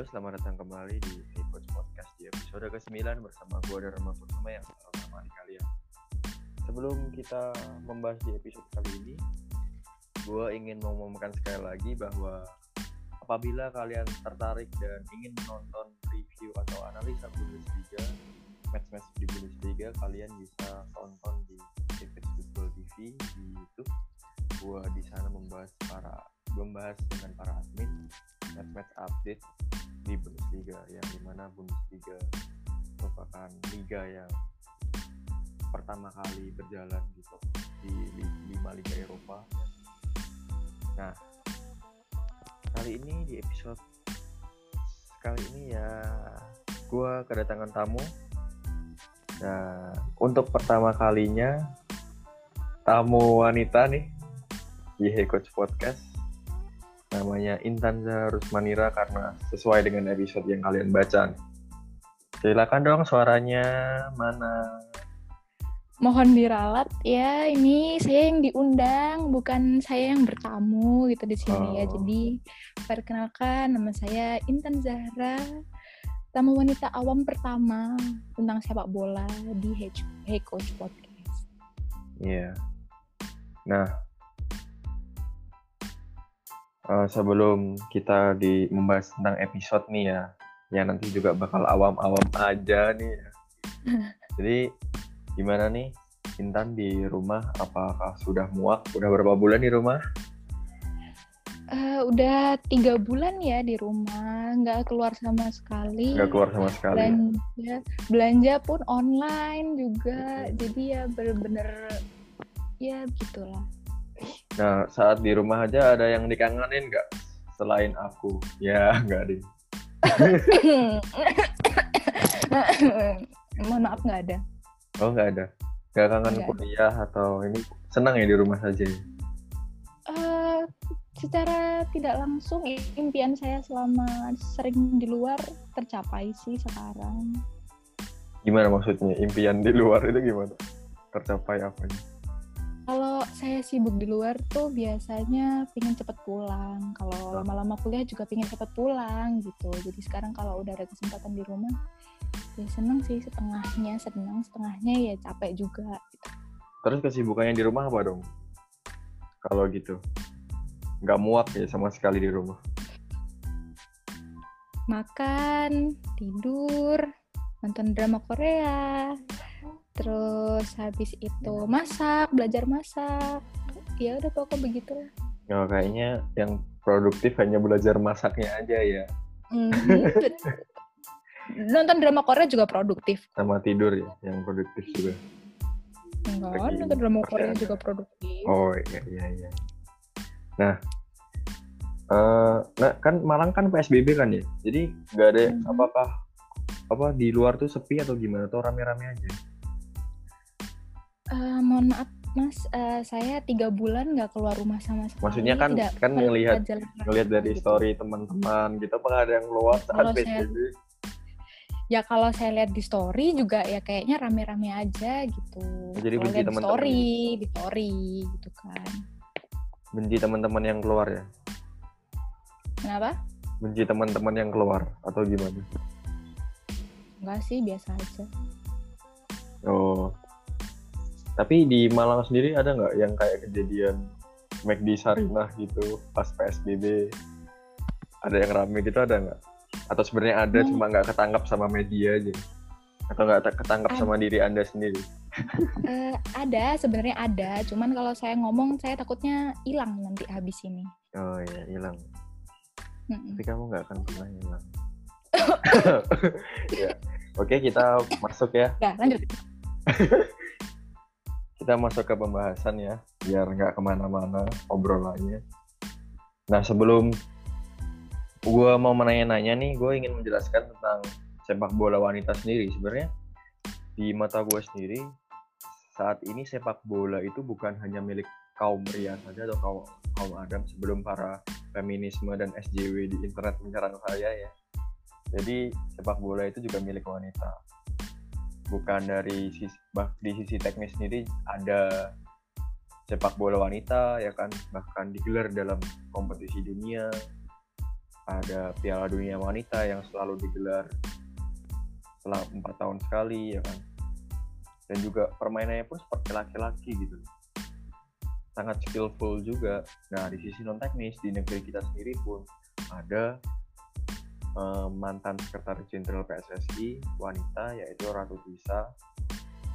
Halo, selamat datang kembali di Coach Podcast di episode ke-9 bersama gue dan Rama Kusuma yang selalu menemani kalian. Sebelum kita membahas di episode kali ini, gue ingin mengumumkan sekali lagi bahwa apabila kalian tertarik dan ingin menonton review atau analisa Bundesliga, match-match di Bundesliga, kalian bisa tonton di David Football TV di YouTube. Gue di sana membahas para membahas dengan para admin match-match update di Bundesliga yang di mana Bundesliga merupakan liga yang pertama kali berjalan gitu di lima liga Eropa. Nah, kali ini di episode kali ini ya gue kedatangan tamu. Nah, untuk pertama kalinya tamu wanita nih di Hey Coach Podcast namanya Intan Rusmanira karena sesuai dengan episode yang kalian baca. Silakan dong suaranya mana? Mohon diralat ya, ini saya yang diundang, bukan saya yang bertamu gitu di sini ya. Oh. Jadi perkenalkan nama saya Intan Zahra, tamu wanita awam pertama tentang sepak bola di Hey, Coach Podcast. Iya. Nah, eh, sebelum kita di membahas tentang episode nih ya, yang nanti juga bakal awam-awam aja nih. ya. Jadi gimana nih Intan di rumah? Apakah sudah muak? Udah berapa bulan di rumah? Eh, udah tiga bulan ya di rumah, nggak keluar sama sekali. Nggak keluar sama sekali. belanja belanja pun online juga jadi ya bener-bener ya gitulah Nah, saat di rumah aja ada yang dikangenin nggak? Selain aku, ya nggak deh. mohon maaf nggak ada Oh nggak ada. Nggak kangen ada. kuliah atau ini senang ya di rumah saja. Eh, secara tidak langsung impian saya selama sering di luar tercapai sih sekarang Gimana maksudnya? Impian di luar itu gimana? Tercapai apanya? kalau saya sibuk di luar tuh biasanya pengen cepet pulang kalau lama-lama kuliah juga pengen cepet pulang gitu jadi sekarang kalau udah ada kesempatan di rumah ya seneng sih setengahnya seneng setengahnya ya capek juga gitu. Terus kesibukannya di rumah apa dong? Kalau gitu. Nggak muak ya sama sekali di rumah. makan tidur nonton drama Korea terus habis itu masak belajar masak ya udah pokok begitu lah Ya, kayaknya yang produktif hanya belajar masaknya aja ya. Mhm. nonton drama Korea juga produktif Sama tidur ya, yang produktif juga. enggak Lagi nonton drama Korea juga produktif Oh iya iya iya. Nah, eh, nah kan Malang kan PSBB kan ya. Jadi nggak ada Mhm. apakah apa di luar tuh sepi atau gimana? Atau rame-rame aja? Mohon maaf mas eh, saya tiga bulan nggak keluar rumah sama sekali Maksudnya kan- Tidak kan ngelihat- Ngelihat dari gitu. story teman-teman gitu, apakah ada yang luar saat saya- PSBB? ya kalau saya lihat di story juga ya kayaknya rame-rame aja gitu Jadi Kalau benci teman-teman story di story gitu kan Benci teman-teman yang keluar ya? kenapa Benci teman-teman yang keluar atau gimana? enggak sih biasa aja Oh. Tapi di Malang sendiri ada nggak yang kayak kejadian McD Sarinah gitu pas PSBB? Ada yang rame gitu ada nggak? Atau sebenarnya ada Hmm. cuma nggak ketangkap sama media aja? Atau nggak ketangkap Ada. sama diri anda sendiri? Eh, ada sebenarnya ada cuman kalau saya ngomong saya takutnya hilang nanti habis ini Oh iya hilang. Mm-mm. Tapi kamu nggak akan pernah hilang. ya. Oke kita masuk ya. Udah, lanjut kita masuk ke pembahasan ya biar nggak ke mana-mana obrolannya. Nah sebelum gue mau menanya-nanya nih gue ingin menjelaskan tentang sepak bola wanita sendiri. Sebenarnya di mata gue sendiri saat ini sepak bola itu bukan hanya milik kaum pria saja atau kaum kaum adam sebelum para feminisme dan SJW di internet menyerang saya ya. Jadi sepak bola itu juga milik wanita bukan dari sisi di sisi teknis sendiri ada sepak bola wanita ya kan bahkan digelar dalam kompetisi dunia. Ada Piala Dunia Wanita yang selalu digelar setelah empat tahun sekali ya kan. Dan juga permainannya pun seperti laki-laki gitu. Sangat skillful juga. Nah di sisi non teknis di negeri kita sendiri pun ada uh, mantan sekretaris jenderal PSSI wanita yaitu Ratu Tisa.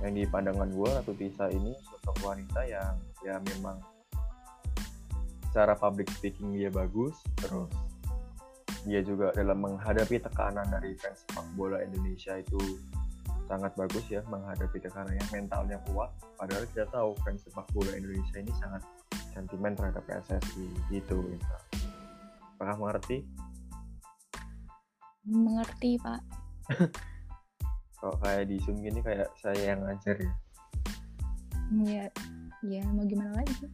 Yang di pandangan gue Ratu Tisa ini sosok wanita yang ya memang secara public speaking dia bagus terus dia juga dalam menghadapi tekanan dari fans sepak bola Indonesia itu sangat bagus ya menghadapi tekanan yang mentalnya kuat. Padahal kita tahu fans sepak bola Indonesia ini sangat sentimen terhadap PSSI gitu gitu. apakah mengerti mengerti pak kalau kayak di zoom gini kayak saya yang ngajar ya ya ya mau gimana lagi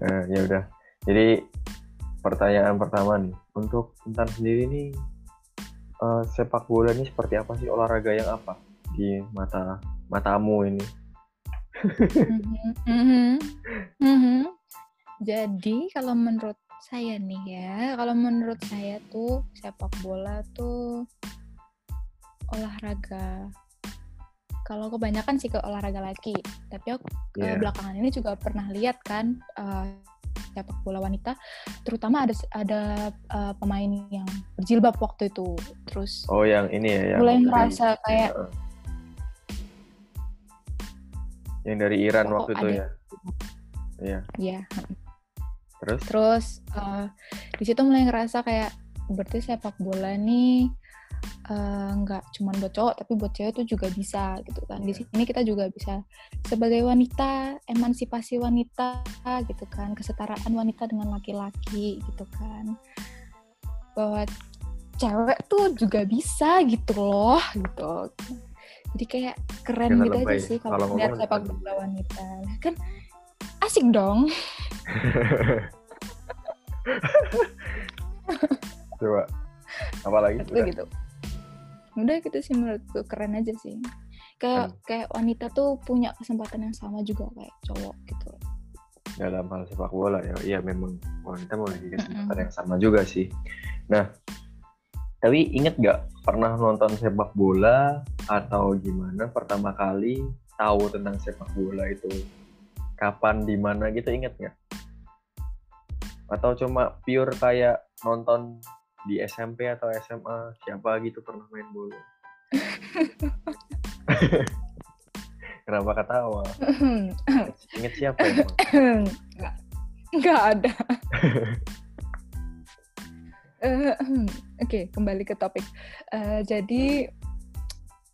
nah, ya udah jadi pertanyaan pertama nih untuk Intan sendiri nih uh, sepak bola ini seperti apa sih olahraga yang apa di mata matamu ini? mm-hmm. Mm-hmm. Jadi kalau menurut saya nih ya, kalau menurut saya tuh sepak bola tuh olahraga. Kalau kebanyakan sih ke olahraga laki, tapi aku yeah. belakangan ini juga pernah lihat kan uh, sepak bola wanita terutama ada ada uh, pemain yang berjilbab waktu itu. Terus oh yang ini ya yang mulai merasa kayak yang dari Iran oh, waktu itu ya? iya. Iya terus? Terus uh, di situ mulai ngerasa kayak berarti sepak bola nih Eh, nggak uh, cuma buat cowok tapi buat cewek tuh juga bisa gitu kan. Di iya. sini kita juga bisa sebagai wanita emansipasi wanita gitu kan kesetaraan wanita dengan laki-laki gitu kan. Bahwa cewek tuh juga bisa gitu loh gitu. Jadi kayak keren Jangan gitu aja sih kalau lihat sepak bola wanita. Kan asik dong coba. Apa lagi? Gitu. Udah gitu sih menurutku keren aja sih. Kayak hmm. kayak wanita tuh punya kesempatan yang sama juga kayak cowok gitu. Dalam hal sepak bola ya. Iya memang wanita memiliki kesempatan yang sama juga sih. Nah tapi inget gak pernah nonton sepak bola atau gimana pertama kali tahu tentang sepak bola itu? Kapan di mana gitu inget nggak atau cuma pure kayak nonton di SMP atau SMA siapa gitu pernah main bola? Kenapa ketawa? Inget siapa ya nggak. Ada. Uh, oke okay, kembali ke topik. Uh, jadi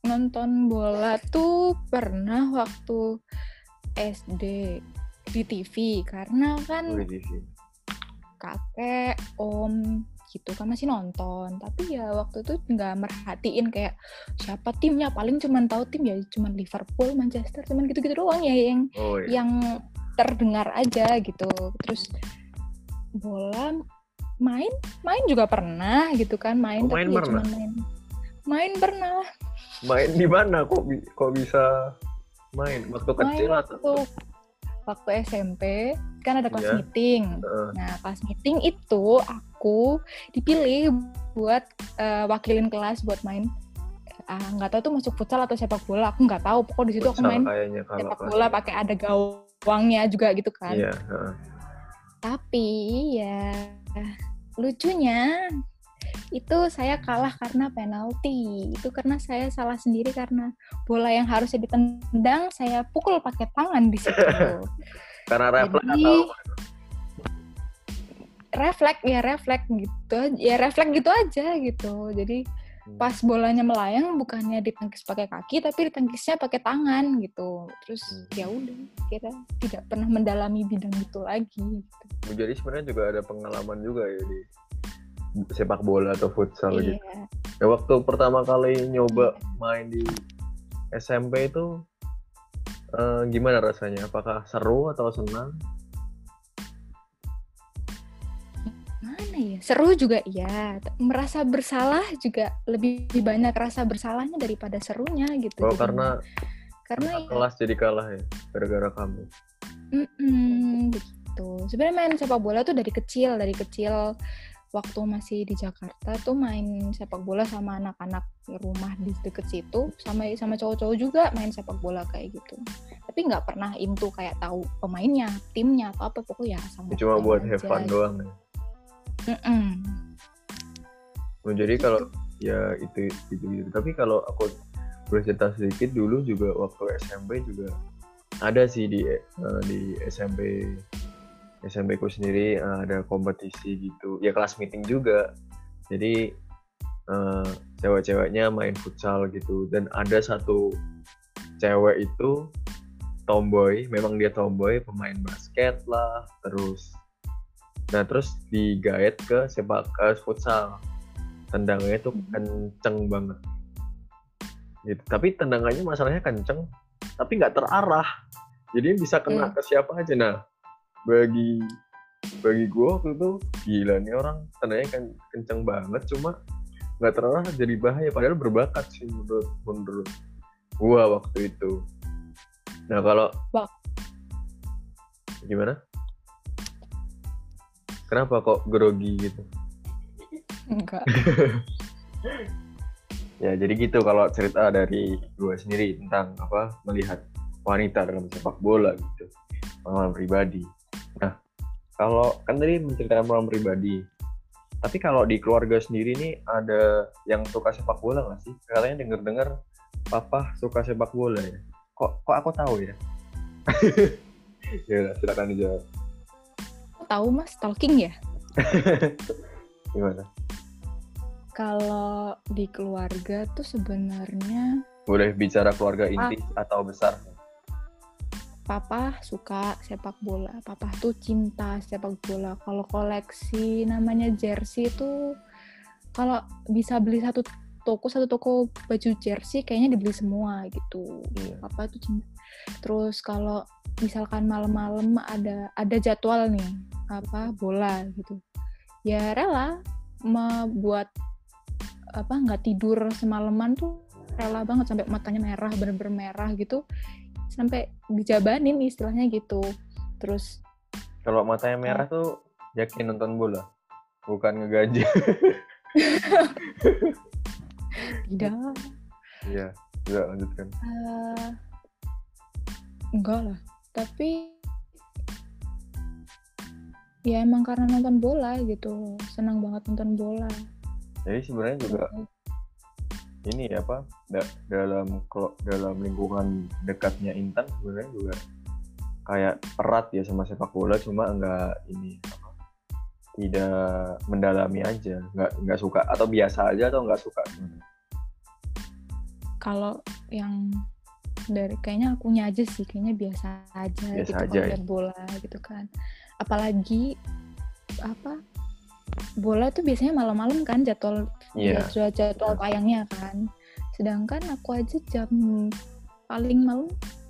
nonton bola tuh pernah waktu SD di TV karena kan oh, kakek om gitu kan masih nonton. Tapi ya waktu itu nggak merhatiin kayak siapa timnya? Paling cuman tahu tim ya cuman Liverpool Manchester cuman gitu-gitu doang ya yang oh, iya. yang terdengar aja gitu. Terus bola main main juga pernah gitu kan main oh, tapi main ya cuman main. Main pernah main di mana? Kok kok bisa main? Waktu kecil main atau waktu SMP kan ada kelas yeah. meeting. Uh. Nah, kelas meeting itu aku dipilih buat uh, wakilin kelas buat main ah nggak tahu tuh masuk futsal atau sepak bola aku nggak tahu pokok di situ aku main sepak bola pakai ada gawangnya juga gitu kan yeah, uh. tapi ya lucunya itu saya kalah karena penalti itu karena saya salah sendiri karena bola yang harusnya ditendang saya pukul pakai tangan di situ karena refleks Jadi, atau refleks ya refleks gitu ya refleks gitu aja gitu jadi hmm. pas bolanya melayang bukannya ditangkis pakai kaki tapi ditangkisnya pakai tangan gitu terus hmm. ya udah kira tidak pernah mendalami bidang itu lagi gitu. jadi sebenarnya juga ada pengalaman juga ya di sepak bola atau futsal iya. gitu. Ya waktu pertama kali nyoba iya. main di SMP itu uh, gimana rasanya? Apakah seru atau senang? Mana ya? Seru juga ya. Merasa bersalah juga lebih banyak rasa bersalahnya daripada serunya gitu. Oh, karena karena ya, kelas jadi kalah ya gara-gara kamu. Mm -mm, begitu. Sebenarnya main sepak bola tuh dari kecil, dari kecil waktu masih di Jakarta tuh main sepak bola sama anak-anak rumah di deket situ sama sama cowok-cowok juga main sepak bola kayak gitu tapi nggak pernah into kayak tahu pemainnya timnya atau apa pokoknya sama cuma buat have fun doang ya. Mm-mm. Oh, jadi kalau ya itu itu gitu. Tapi kalau aku boleh cerita sedikit dulu juga waktu SMP juga ada sih di eh, di SMP SMP ku sendiri eh, ada kompetisi gitu. Ya kelas meeting juga. Jadi eh, cewek-ceweknya main futsal gitu. Dan ada satu cewek itu tomboy, memang dia tomboy, pemain basket lah, terus. Nah terus digait ke sepak ke futsal. Tendangannya tuh kenceng banget. Gitu. Tapi tendangannya masalahnya kenceng tapi nggak terarah. Jadi bisa kena Hmm. ke siapa aja. Nah bagi bagi gue waktu itu gila nih orang. Tendangannya kan kenceng banget cuma nggak terarah jadi bahaya. Padahal berbakat sih menurut menurut gua waktu itu. Nah kalau Wah. gimana? Kenapa kok grogi gitu? Enggak. Ya jadi gitu kalau cerita dari gue sendiri tentang apa melihat wanita dalam sepak bola gitu pengalaman pribadi. Kalau kan tadi menceritakan pengalaman pribadi, tapi kalau di keluarga sendiri nih ada yang suka sepak bola nggak sih? Katanya denger-dengar papa suka sepak bola ya. Kok kok aku tahu ya? ya silakan dijawab. tahu mas stalking ya Gimana? kalau di keluarga tuh sebenarnya Boleh bicara keluarga inti atau besar? Papa suka sepak bola. Papa tuh cinta sepak bola. Kalau koleksi namanya jersey itu kalau bisa beli satu toko satu toko baju jersey kayaknya dibeli semua gitu. Iya. papa tuh cinta. Terus kalau misalkan malam-malam ada ada jadwal nih apa bola gitu. Ya rela membuat apa nggak tidur semalaman tuh rela banget sampai matanya merah bener-bener merah gitu sampai dijabanin istilahnya gitu. Terus Kalau matanya merah tuh yakin nonton bola, bukan ngegaji. tidak. Iya, juga lanjutkan. eh, enggak lah. Tapi ya emang karena nonton bola gitu. Senang banget nonton bola. Jadi sebenarnya juga ini ya apa da- dalam dalam lingkungan dekatnya Intan sebenarnya juga kayak erat ya sama sepak bola cuma enggak ini apa tidak mendalami aja nggak nggak suka atau biasa aja atau nggak suka kalau yang dari kayaknya akunya aja sih kayaknya biasa aja Biasa gitu aja ya. bola gitu kan apalagi apa bola tuh biasanya malam-malam kan jadwal Iya. jadwal jadwal tayangnya kan sedangkan aku aja jam paling malam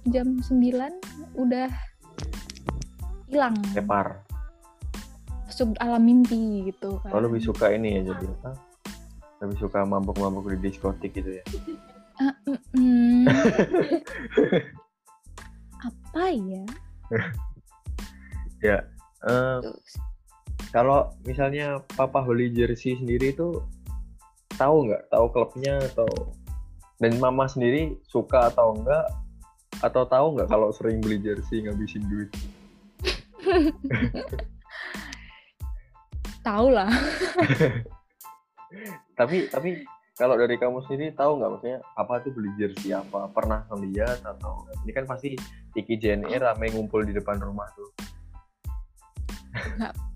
jam 9 udah hilang Tepar. masuk alam mimpi gitu kan Oh lebih suka ini ya jadi apa? Lebih suka mabuk-mabuk di diskotik gitu ya. Ah, apa ya Ya. Terus, kalau misalnya papa beli jersey sendiri itu tahu nggak? Tahu klubnya atau dan mama sendiri suka atau enggak atau tahu nggak kalau sering beli jersey ngabisin duit? Tahu lah. Tapi tapi kalau dari kamu sendiri tahu nggak maksudnya apa tuh beli jersey apa? Pernah ngeliat atau ini kan pasti Iki JNE rame ngumpul di depan rumah tuh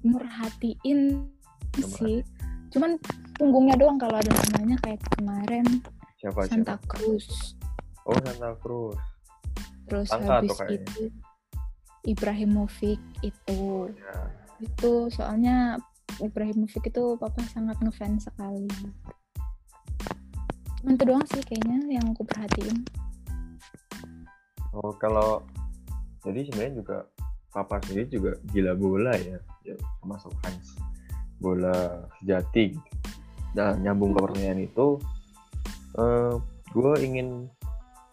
merhatiin Coba. sih. Cuman punggungnya doang kalau ada namanya kayak kemarin. Siapa Santa siapa Cruz. Oh Santa Cruz. Terus Langka habis itu Ibrahimovic itu. Ya itu soalnya Ibrahimovic itu papa sangat ngefans sekali. Cuman itu doang sih kayaknya yang aku perhatiin. Oh kalau jadi sebenarnya juga papa sendiri juga gila bola ya, ya termasuk fans bola sejati. gitu. Nah nyambung ke pertanyaan itu, eh gue ingin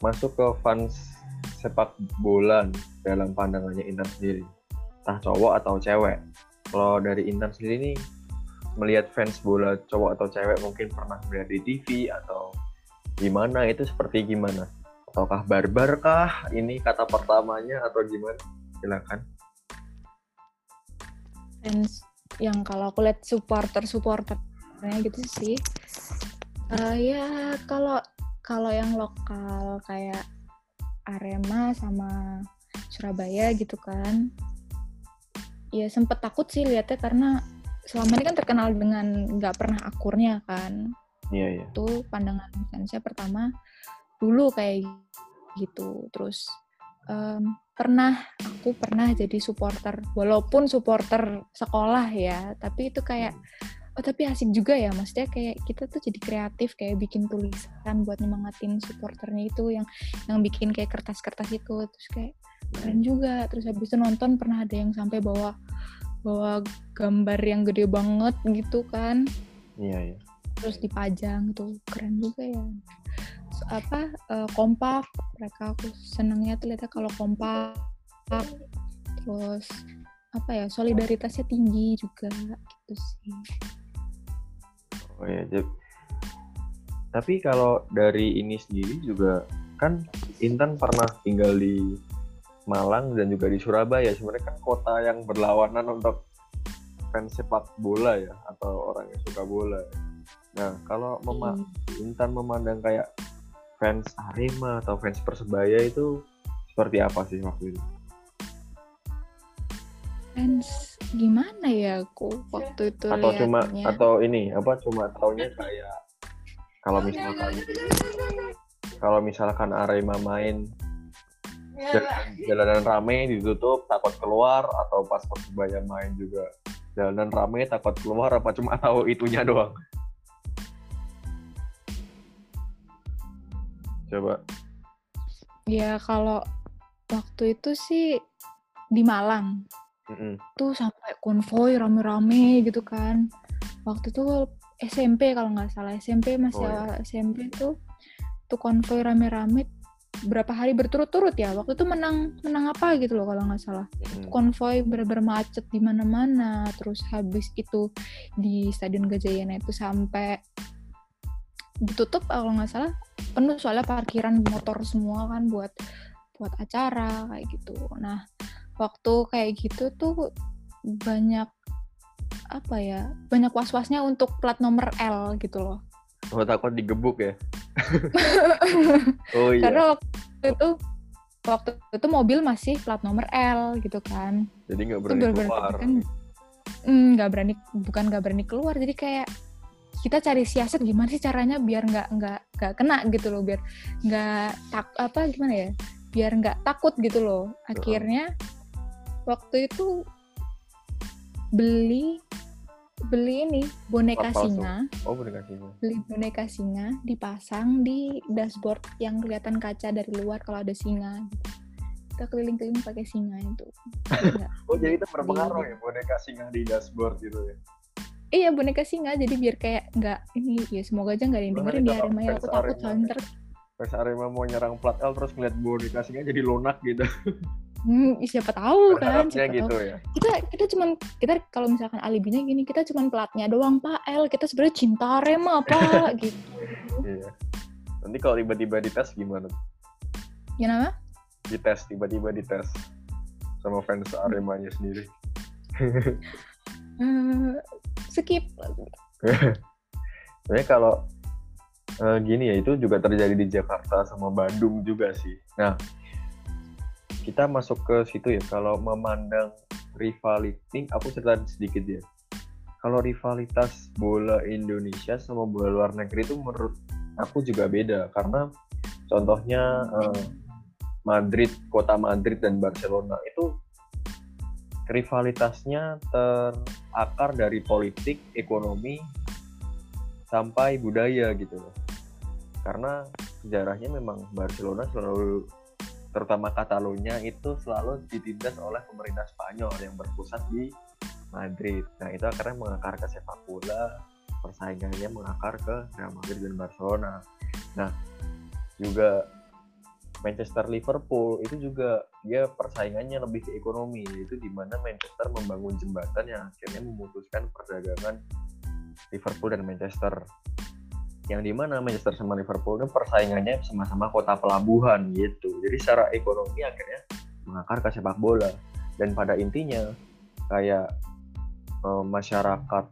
masuk ke fans sepak bola dalam pandangannya Intan sendiri, entah cowok atau cewek. Kalau dari Intan sendiri nih, melihat fans bola cowok atau cewek mungkin pernah melihat di TV atau gimana itu seperti gimana? Ataukah barbar kah ini kata pertamanya atau gimana? Silakan. Fans yang kalau aku lihat supporter supporternya gitu sih. Uh, ya kalau kalau yang lokal kayak Arema sama Surabaya gitu kan ya sempet takut sih lihatnya karena selama ini kan terkenal dengan nggak pernah akurnya kan iya iya itu pandangan fansnya pertama dulu kayak gitu terus um, pernah aku pernah jadi supporter walaupun supporter sekolah ya tapi itu kayak oh tapi asik juga ya maksudnya kayak kita tuh jadi kreatif kayak bikin tulisan buat nyemangatin supporternya itu yang yang bikin kayak kertas-kertas itu terus kayak keren juga. Terus habis itu nonton pernah ada yang sampai bawa bawa gambar yang gede banget gitu kan. Iya iya terus dipajang tuh keren juga ya. So, apa uh, kompak mereka aku senangnya tuh lihatnya kalau kompak. Terus apa ya solidaritasnya tinggi juga gitu sih. Oh ya, jadi, tapi kalau dari ini sendiri juga kan Intan pernah tinggal di Malang dan juga di Surabaya. Sebenarnya kan kota yang berlawanan untuk fans sepak bola ya atau orang yang suka bola. Nah, kalau mema hmm. Intan memandang kayak fans Arema atau fans Persebaya itu seperti apa sih waktu itu? Fans gimana ya aku waktu itu atau liatnya. cuma atau ini apa cuma taunya kayak kalau misalkan kalau misalkan Arema main jalanan rame ditutup takut keluar atau pas Persebaya main juga jalanan rame takut keluar apa cuma tahu itunya doang coba. Ya kalau waktu itu sih di Malang. Mm-hmm. tuh sampai konvoy rame-rame gitu kan. Waktu itu SMP kalau nggak salah. SMP masih oh, iya. awal SMP tuh tuh konvoy rame-rame berapa hari berturut-turut ya. Waktu itu menang menang apa gitu loh kalau nggak salah. Hmm. konvoy bener-bener macet di mana-mana. Terus habis itu di Stadion Gajayana itu sampai ditutup kalau nggak salah penuh soalnya parkiran motor semua kan buat buat acara kayak gitu nah waktu kayak gitu tuh banyak apa ya banyak was-wasnya untuk plat nomor L gitu loh. Oh takut digebuk ya? oh iya. Karena waktu itu waktu itu mobil masih plat nomor L gitu kan. Jadi nggak berani itu keluar. Kan, nggak mm, berani bukan nggak berani keluar jadi kayak kita cari siasat gimana sih caranya biar nggak nggak nggak kena gitu loh biar nggak tak apa gimana ya biar nggak takut gitu loh akhirnya waktu itu beli beli ini boneka singa. Oh, boneka singa. Beli boneka singa dipasang di dashboard yang kelihatan kaca dari luar kalau ada singa. Kita keliling-keliling pakai singa itu. oh, jadi itu berpengaruh ya boneka singa di dashboard gitu ya. Iya boneka singa jadi biar kayak nggak ini ya semoga aja nggak ada yang dengerin di Arema ya aku takut soalnya Pas Arema mau nyerang plat L terus ngeliat boneka singa jadi lunak gitu. Hmm, siapa tahu kan siapa gitu tahu. ya. Kita kita cuman kita kalau misalkan alibinya gini, kita cuman pelatnya doang Pak L, kita sebenarnya cinta Rema Pak gitu. Iya. Nanti kalau tiba-tiba dites gimana? Gimana? Dites tiba-tiba dites sama fans Aremanya sendiri. hmm, skip. Sebenarnya kalau uh, gini ya itu juga terjadi di Jakarta sama Bandung juga sih. Nah, kita masuk ke situ ya kalau memandang rivalitas aku cerita sedikit ya kalau rivalitas bola Indonesia sama bola luar negeri itu menurut aku juga beda karena contohnya eh, Madrid kota Madrid dan Barcelona itu rivalitasnya terakar dari politik ekonomi sampai budaya gitu loh karena sejarahnya memang Barcelona selalu terutama Catalonia itu selalu ditindas oleh pemerintah Spanyol yang berpusat di Madrid. Nah itu akhirnya mengakar ke sepak bola, persaingannya mengakar ke Real Madrid dan Barcelona. Nah juga Manchester Liverpool itu juga dia persaingannya lebih ke ekonomi, yaitu di mana Manchester membangun jembatan yang akhirnya memutuskan perdagangan Liverpool dan Manchester. Yang di mana Manchester sama Liverpool itu persaingannya sama-sama kota pelabuhan gitu. Jadi secara ekonomi akhirnya mengakar ke sepak bola. Dan pada intinya kayak eh, masyarakat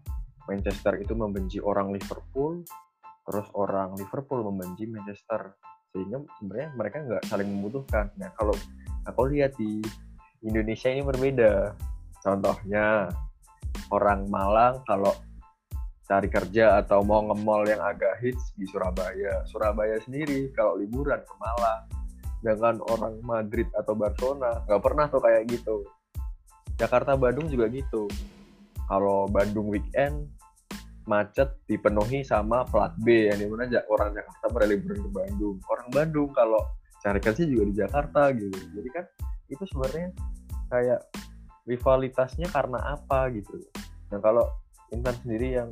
Manchester itu membenci orang Liverpool terus orang Liverpool membenci Manchester sehingga sebenarnya mereka nggak saling membutuhkan nah kalau aku lihat di Indonesia ini berbeda contohnya orang Malang kalau cari kerja atau mau nge-mall yang agak hits di Surabaya. Surabaya sendiri kalau liburan ke Malang. Dengan orang Madrid atau Barcelona nggak pernah tuh kayak gitu. Jakarta Bandung juga gitu. Kalau Bandung weekend macet dipenuhi sama plat B yang di mana orang Jakarta pada liburan ke Bandung. Orang Bandung kalau cari kerja juga di Jakarta gitu. Jadi kan itu sebenarnya kayak rivalitasnya karena apa gitu. Nah kalau Intan sendiri yang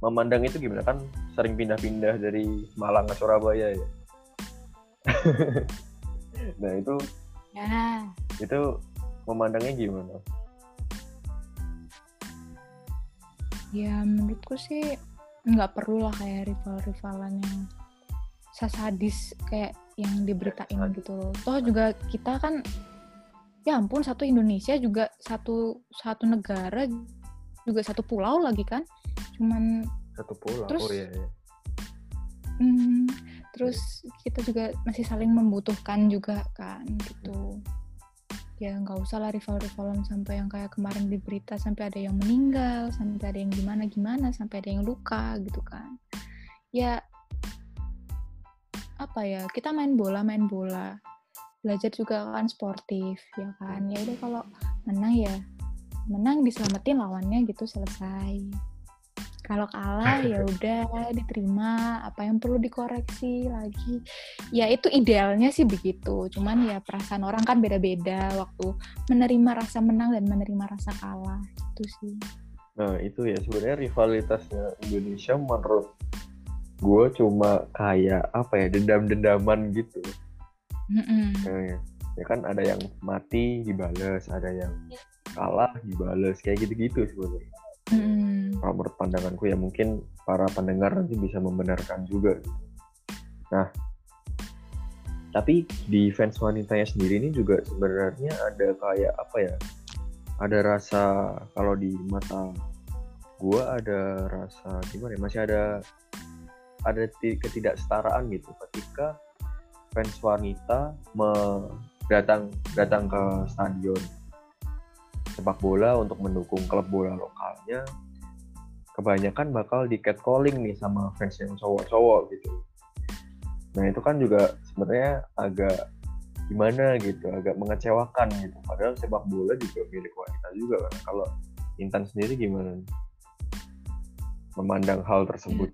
memandang itu gimana kan sering pindah-pindah dari Malang ke Surabaya ya nah itu ya itu memandangnya gimana ya menurutku sih nggak perlu lah kayak rival-rivalan yang sasadis kayak yang diberitain gitu loh. toh juga kita kan ya ampun satu Indonesia juga satu satu negara juga satu pulau lagi kan cuman satu pulau Terus- oh iya, iya. Hmm, terus kita juga masih saling membutuhkan juga kan gitu. Ya nggak usah lah rival-rivalan sampai yang kayak kemarin di berita sampai ada yang meninggal, sampai ada yang gimana-gimana, sampai ada yang luka gitu kan. Ya apa ya kita main bola main bola. Belajar juga kan sportif ya kan. Ya udah kalau menang ya menang diselamatin lawannya gitu selesai kalau kalah ya udah diterima. Apa yang perlu dikoreksi lagi? Ya itu idealnya sih begitu. Cuman ya perasaan orang kan beda-beda waktu menerima rasa menang dan menerima rasa kalah. Itu sih. Nah itu ya. Sebenarnya rivalitasnya Indonesia menurut gue cuma kayak apa ya dendam-dendaman gitu. Eh, ya. Kan ada yang mati dibales. Ada yang kalah dibales. Kayak gitu-gitu sebenarnya Mm-mm. kalau menurut pandanganku ya mungkin para pendengar nanti bisa membenarkan juga. Nah, tapi di fans wanitanya sendiri ini juga sebenarnya ada kayak apa ya? Ada rasa kalau di mata gua ada rasa gimana ya? Masih ada ada ti- ketidaksetaraan gitu ketika fans wanita datang datang ke stadion sepak bola untuk mendukung klub bola lokalnya kebanyakan bakal di catcalling nih sama fans yang cowok-cowok gitu. Nah itu kan juga sebenarnya agak gimana gitu, agak mengecewakan gitu. Padahal sepak bola juga milik wanita juga kan. Kalau Intan sendiri gimana? Memandang hal tersebut.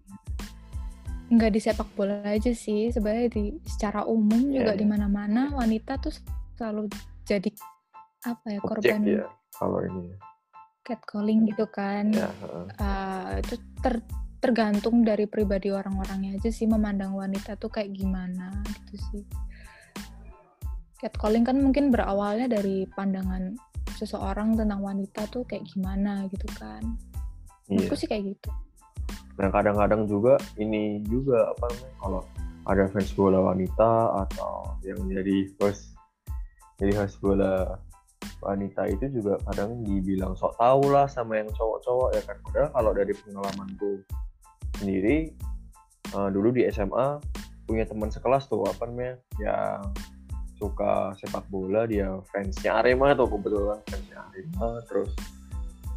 nggak di sepak bola aja sih sebenarnya di secara umum Iya, juga iya. di mana-mana wanita tuh selalu jadi apa ya Objek korban ya kalau ini. catcalling gitu kan Ya. Uh, itu ter- tergantung dari pribadi orang-orangnya aja sih memandang wanita tuh kayak gimana gitu sih. Catcalling kan mungkin berawalnya dari pandangan seseorang tentang wanita tuh kayak gimana gitu kan. Iya. Menurutku sih kayak gitu. Nah kadang-kadang juga ini juga apa namanya kalau ada fans bola wanita atau yang jadi host jadi host bola wanita itu juga kadang dibilang sok tahu lah sama yang cowok-cowok ya kan padahal kalau dari pengalamanku sendiri eh, dulu di SMA punya teman sekelas tuh apa namanya yang suka sepak bola dia fansnya Arema tuh kebetulan fansnya Arema terus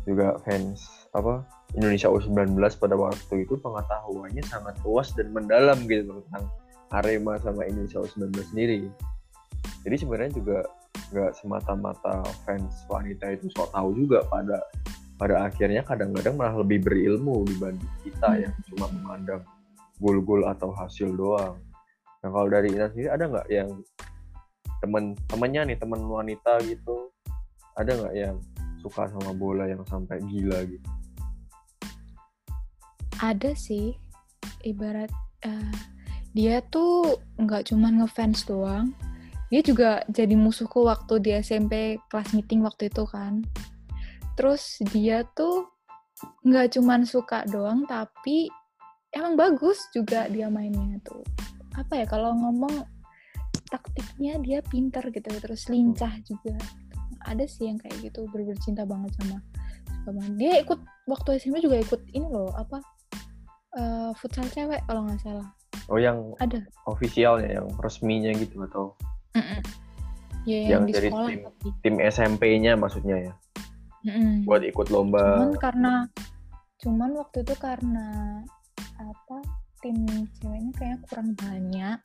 juga fans apa Indonesia U19 pada waktu itu pengetahuannya sangat luas dan mendalam gitu tentang Arema sama Indonesia U19 sendiri. Jadi sebenarnya juga nggak semata-mata fans wanita itu sok tahu juga pada pada akhirnya kadang-kadang malah lebih berilmu dibanding kita Hmm. yang cuma memandang gol-gol atau hasil doang. Nah kalau dari Ina sendiri ada nggak yang temen temennya nih temen wanita gitu ada nggak yang suka sama bola yang sampai gila gitu? Ada sih ibarat uh, dia tuh nggak cuman ngefans doang, dia juga jadi musuhku waktu di SMP kelas meeting waktu itu kan. Terus dia tuh nggak cuman suka doang tapi emang bagus juga dia mainnya tuh. Apa ya kalau ngomong taktiknya dia pintar gitu terus lincah juga. Ada sih yang kayak gitu bener cinta banget sama sama dia ikut waktu SMA juga ikut ini loh apa uh, futsal cewek kalau nggak salah. Oh yang ada. ofisialnya yang resminya gitu atau Ya yang, yang di dari sekolah tim tapi. tim SMP-nya maksudnya ya? Mm-mm. buat ikut lomba. Cuman karena cuman waktu itu karena apa tim ceweknya kayaknya kurang banyak.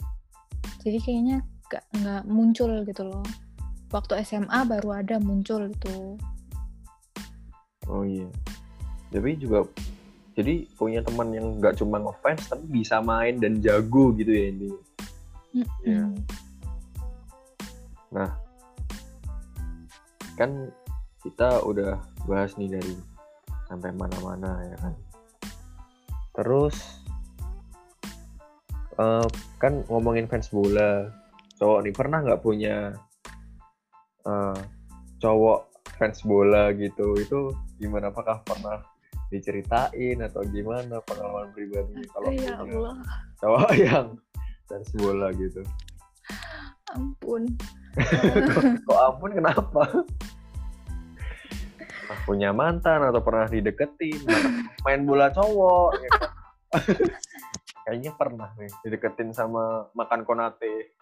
Jadi kayaknya gak nggak muncul gitu loh. Waktu SMA baru ada muncul itu oh iya. Tapi juga jadi punya teman yang nggak cuma ngefans tapi bisa main dan jago gitu ya ini Iya. Mm-mm. kan kita udah bahas nih dari sampai mana-mana ya kan? Terus eh, kan ngomongin fans bola cowok nih pernah nggak punya eh, cowok fans bola gitu? Itu gimana? Apakah pernah diceritain atau gimana pengalaman pribadi kalau ya punya cowok yang fans bola gitu? Ampun kok ampun kenapa? Pernah punya mantan atau pernah dideketin? Main bola cowok ya kan? kayaknya pernah nih dideketin sama makan konate.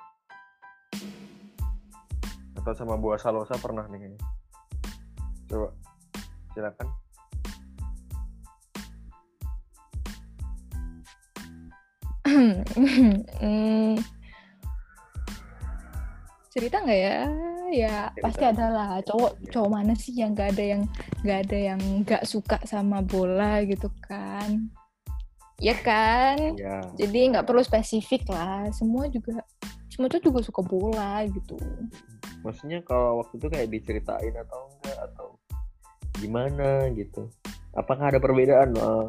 Atau sama buah salosa pernah nih kayaknya. Coba silakan. Hmm. Cerita nggak ya? Ya Cerita. pasti ada lah. Cowok Iya. cowok mana sih yang nggak ada yang nggak ada yang nggak suka sama bola gitu kan? Ya kan? Ya jadi nggak perlu spesifik lah. Semua juga semua cowok juga suka bola gitu. Maksudnya kalau waktu itu kayak diceritain atau enggak atau gimana gitu. Apakah ada perbedaan eh,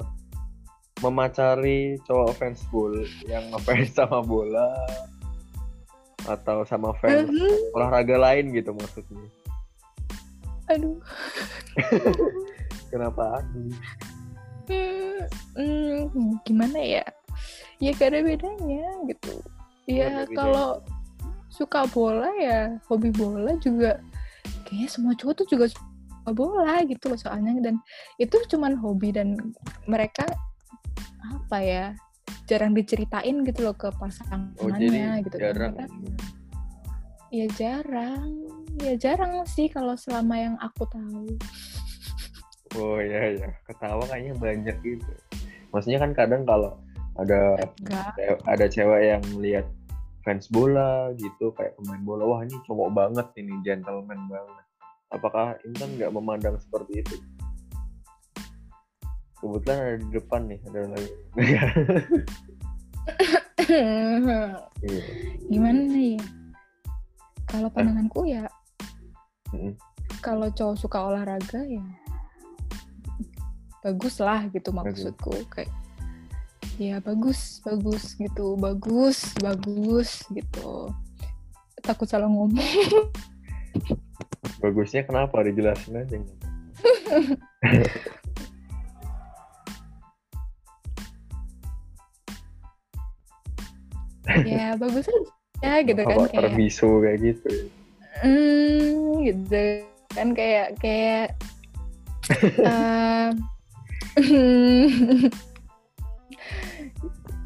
memacari cowok fans bola yang ngefans sama bola atau sama fans Mhm. olahraga lain gitu maksudnya. Aduh. Kenapa? Hmm, hmm, gimana ya? Ya gak ada bedanya gitu. Ya kalau suka bola ya hobi bola juga kayaknya semua cowok tuh juga suka bola gitu loh soalnya. Dan itu cuman hobi dan mereka apa ya jarang diceritain gitu loh ke oh pasangannya jadi gitu dan jarang. Mereka- ya jarang ya jarang sih kalau selama yang aku tahu. Oh iya ya ketawa kayaknya banyak gitu. Maksudnya kan kadang kalau ada enggak. ada cewek yang lihat fans bola gitu kayak pemain bola wah ini cowok banget ini gentleman banget. Apakah Intan nggak memandang seperti itu kebetulan ada di depan nih ada lagi. Iya. gimana nih? Kalau pandanganku ya kalau cowok suka olahraga ya bagus lah gitu maksudku. Kayak ya bagus bagus gitu bagus bagus gitu. Takut salah ngomong. Bagusnya kenapa? Dijelasin aja ya bagus aja gitu kan kayak terbisu kayak gitu. Hmm gitu kan kayak kayak eh,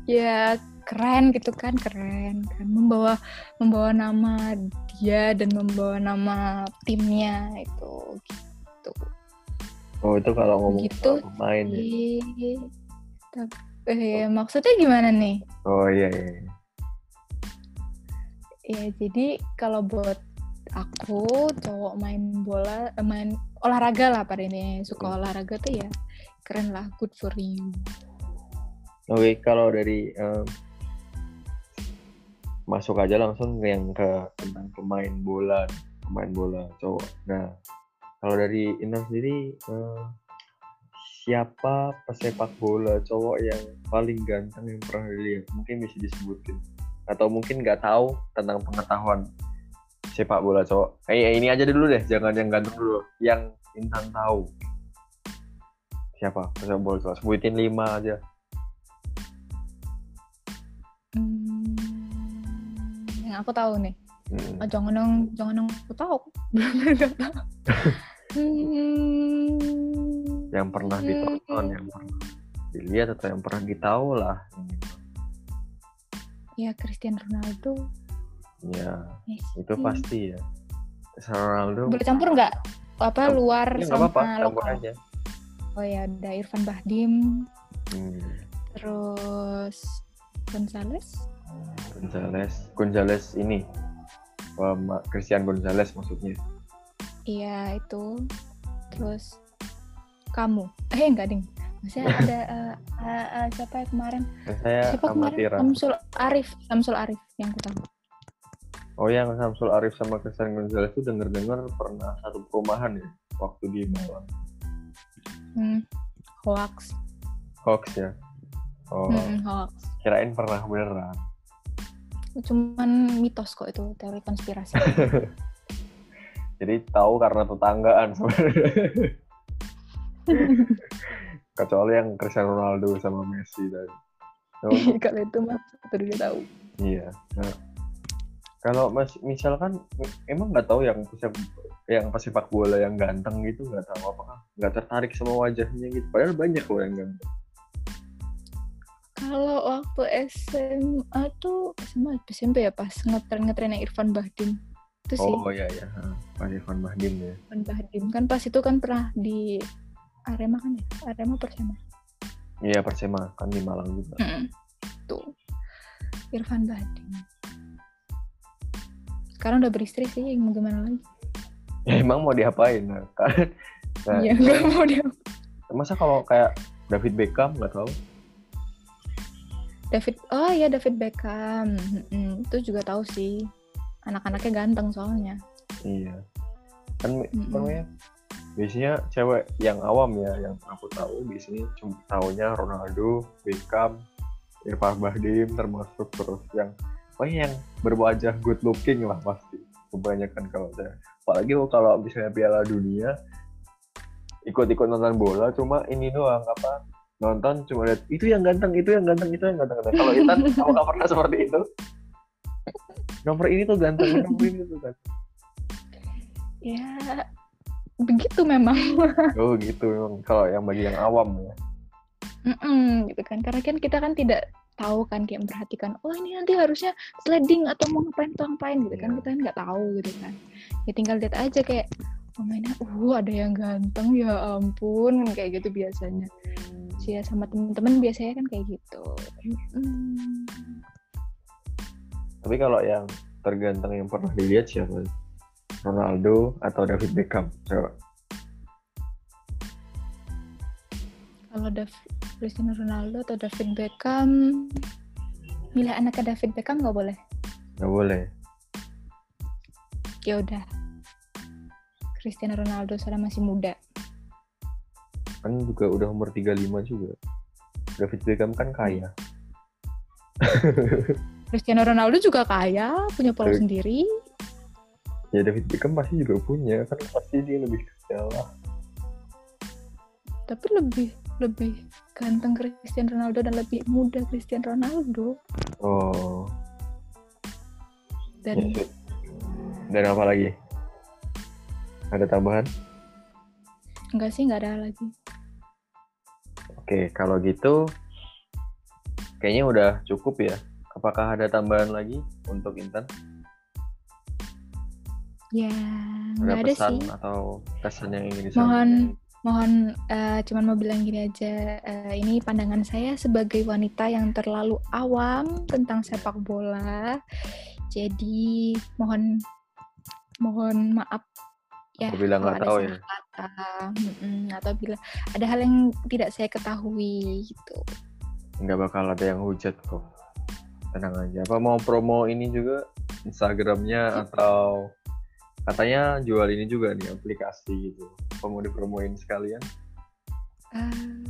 ya keren gitu kan keren kan membawa membawa nama dia dan membawa nama timnya itu gitu. Oh itu kalau ngomong Gitu. pemain ya. tapi- eh, maksudnya gimana nih? Oh iya iya iya. Ya jadi kalau buat aku cowok main bola eh, main olahraga lah pada ini suka olahraga tuh ya keren lah good for you Oke, kalau dari em, masuk aja langsung yang ke tentang pemain bola, pemain bola cowok. Nah, kalau dari Intan sendiri, eh, siapa pesepak bola cowok yang paling ganteng yang pernah dilihat? Mungkin bisa disebutin, atau mungkin nggak tahu tentang pengetahuan sepak bola cowok. Eh, ini aja dulu deh, jangan yang ganteng dulu, yang Intan tahu siapa sepak bola tua sebutin lima aja Hmm, yang aku tahu nih. Hmm. Oh, jangan dong, jangan dong aku tahu. Hmm, yang pernah Hmm. ditonton yang pernah dilihat atau yang pernah ditahu lah ya Cristiano Ronaldo. ya Messi. itu pasti ya Cristiano Ronaldo Boleh campur nggak? Apa Campur. luar ya sama apa-apa campur lokal? aja Oh ya, ada Irfan Bahdim, hmm. terus Gonzales. Gonzales Gonzales ini Ma- Christian Gonzales maksudnya Iya itu. Terus kamu. Eh enggak ding. Maksudnya ada eh, eh, eh, siapa ya kemarin? Saya Siapa kemarin? Samsul Arif. Samsul Arif yang ku tahu. oh yang Samsul Arif sama Christian Gonzales itu denger-dengar pernah satu perumahan ya waktu di Malang Hmm. Hoax. hoax ya oh Hmm, hoax. kirain pernah beneran Cuman mitos kok itu teori konspirasi. jadi tahu karena tetanggaan sebenarnya kecuali yang Cristiano Ronaldo sama Messi tadi. Untuk- Kalau itu mah baru dia tahu. iya nah, kalau mas misalkan emang nggak tahu yang pesepak yang pesepak bola yang ganteng gitu nggak tahu apakah nggak tertarik sama wajahnya gitu. Padahal banyak loh yang ganteng. Kalau waktu SMA tuh SMA SMP ya pas ngetren ngetrennya Irfan Bahdim. Itu sih. Oh iya iya Pak Irfan Bahdim ya. Irfan Bahdim. Kan pas itu kan pernah di Arema kan ya? Arema Persema. Iya Persema kan di Malang juga. Tuh. Irfan Bahdim sekarang udah beristri sih mau gimana lagi? Ya, emang mau diapain? Nah, kan. Nah, Iya nggak mau dia masa kalau kayak David Beckham nggak tahu? David oh ya David Beckham. Mm-mm, itu juga tahu sih. Anak-anaknya ganteng soalnya. Iya. Kan Mm-mm. namanya? Biasanya cewek yang awam ya, yang aku tahu biasanya cuma taunya Ronaldo, Beckham, Irfan Bahdim termasuk terus yang oh yang berwajah good looking lah pasti kebanyakan kalau saya. Apalagi kalau misalnya Piala Dunia ikut-ikut nonton bola cuma ini doang apa nonton cuma lihat itu yang ganteng itu yang ganteng itu yang ganteng. Kalau Intan kamu nggak pernah seperti itu. Nomor ini tuh ganteng nomor ini tuh ganteng. Ya begitu memang Oh gitu memang kalau yang bagi yang awam ya. Mm-mm, gitu kan karena kan kita kan tidak tahu kan kayak memperhatikan oh ini nanti harusnya sliding atau mau ngapain atau ngapain gitu kan Iya. kita kan nggak tahu gitu kan ya tinggal lihat aja kayak oh mainnya uh ada yang ganteng ya ampun kan kayak gitu biasanya sih ya sama temen-temen biasanya kan kayak gitu Mm. Tapi kalau yang terganteng yang pernah dilihat siapa? Ronaldo atau David Beckham? Coba. kalau Dav- Cristiano Ronaldo atau David Beckham milih anaknya David Beckham nggak boleh Nggak boleh. ya udah Cristiano Ronaldo soalnya masih muda Kan juga udah umur 35 juga. David Beckham kan kaya. Cristiano Ronaldo juga kaya punya pulau sendiri Ya David Beckham pasti juga punya. Kan pasti dia lebih lah. tapi lebih lebih ganteng Cristiano Ronaldo dan lebih muda Cristiano Ronaldo Oh. dan ya. Dan apa lagi? Ada tambahan? enggak sih nggak ada lagi Oke, kalau gitu kayaknya udah cukup ya. Apakah ada tambahan lagi untuk Intan? Ya Ada nggak ada pesan sih. atau kesan yang ingin mohon disampaikan? mohon eh, cuman mau bilang gini aja eh, ini pandangan saya sebagai wanita yang terlalu awam tentang sepak bola. Jadi mohon mohon maaf. Ya Apabila nggak tahu ya. kata mm-mm, atau bila ada hal yang tidak saya ketahui gitu. Nggak bakal ada yang hujat kok. Tenang aja. Apa mau promo ini juga? Instagramnya atau katanya jual ini juga nih aplikasi gitu apa mau dipromoin sekalian Eh,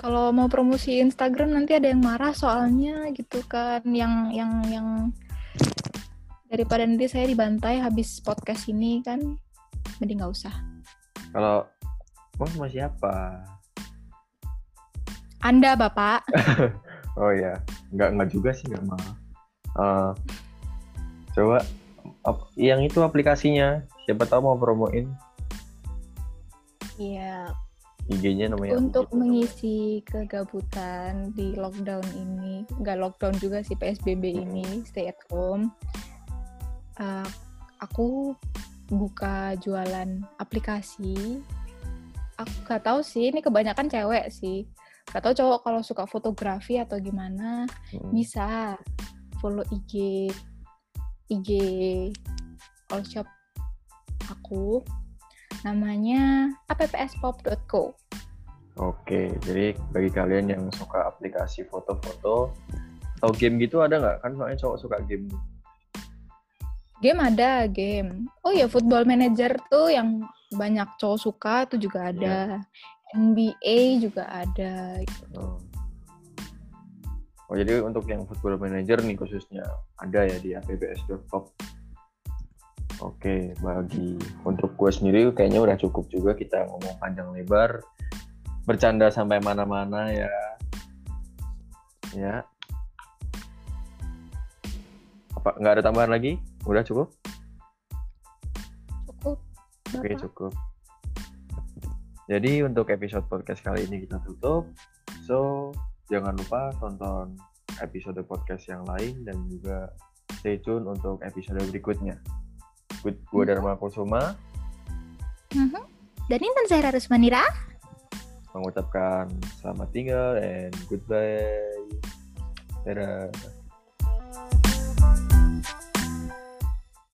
kalau mau promosi Instagram nanti ada yang marah soalnya gitu kan yang yang yang daripada nanti saya dibantai habis podcast ini kan mending nggak usah kalau Emang sama siapa? Anda, Bapak. Oh ya, nggak nggak juga sih nggak malah. Eh, coba yang itu aplikasinya, siapa tahu mau promoin Iya, IG-nya namanya. apa untuk gitu. mengisi kegabutan di lockdown ini, nggak lockdown juga sih PSBB ini, stay at home. Eh, aku buka jualan aplikasi. Aku nggak tahu sih, ini kebanyakan cewek sih. Gak tahu cowok kalau suka fotografi atau gimana, Mm. bisa follow IG IG all shop aku namanya appspop.co Oke, jadi bagi kalian yang suka aplikasi foto-foto atau game gitu ada nggak? Kan soalnya cowok suka game. game ada game oh ya football manager tuh yang banyak cowok suka tuh juga ada NBA juga ada Oh. Oh, jadi untuk yang football manager nih khususnya ada ya di apps.pop. Oke, bagi untuk gue sendiri kayaknya udah cukup juga kita ngomong panjang lebar, bercanda sampai mana-mana ya. Ya. Apa nggak ada tambahan lagi? Udah cukup? cukup Oke, cukup. Jadi untuk episode podcast kali ini kita tutup. So, jangan lupa tonton episode podcast yang lain dan juga stay tune untuk episode berikutnya. Gue gue Dharma Kusuma Mhm. dan Intan Zahra Rusmanira mengucapkan selamat tinggal and goodbye. Dadah.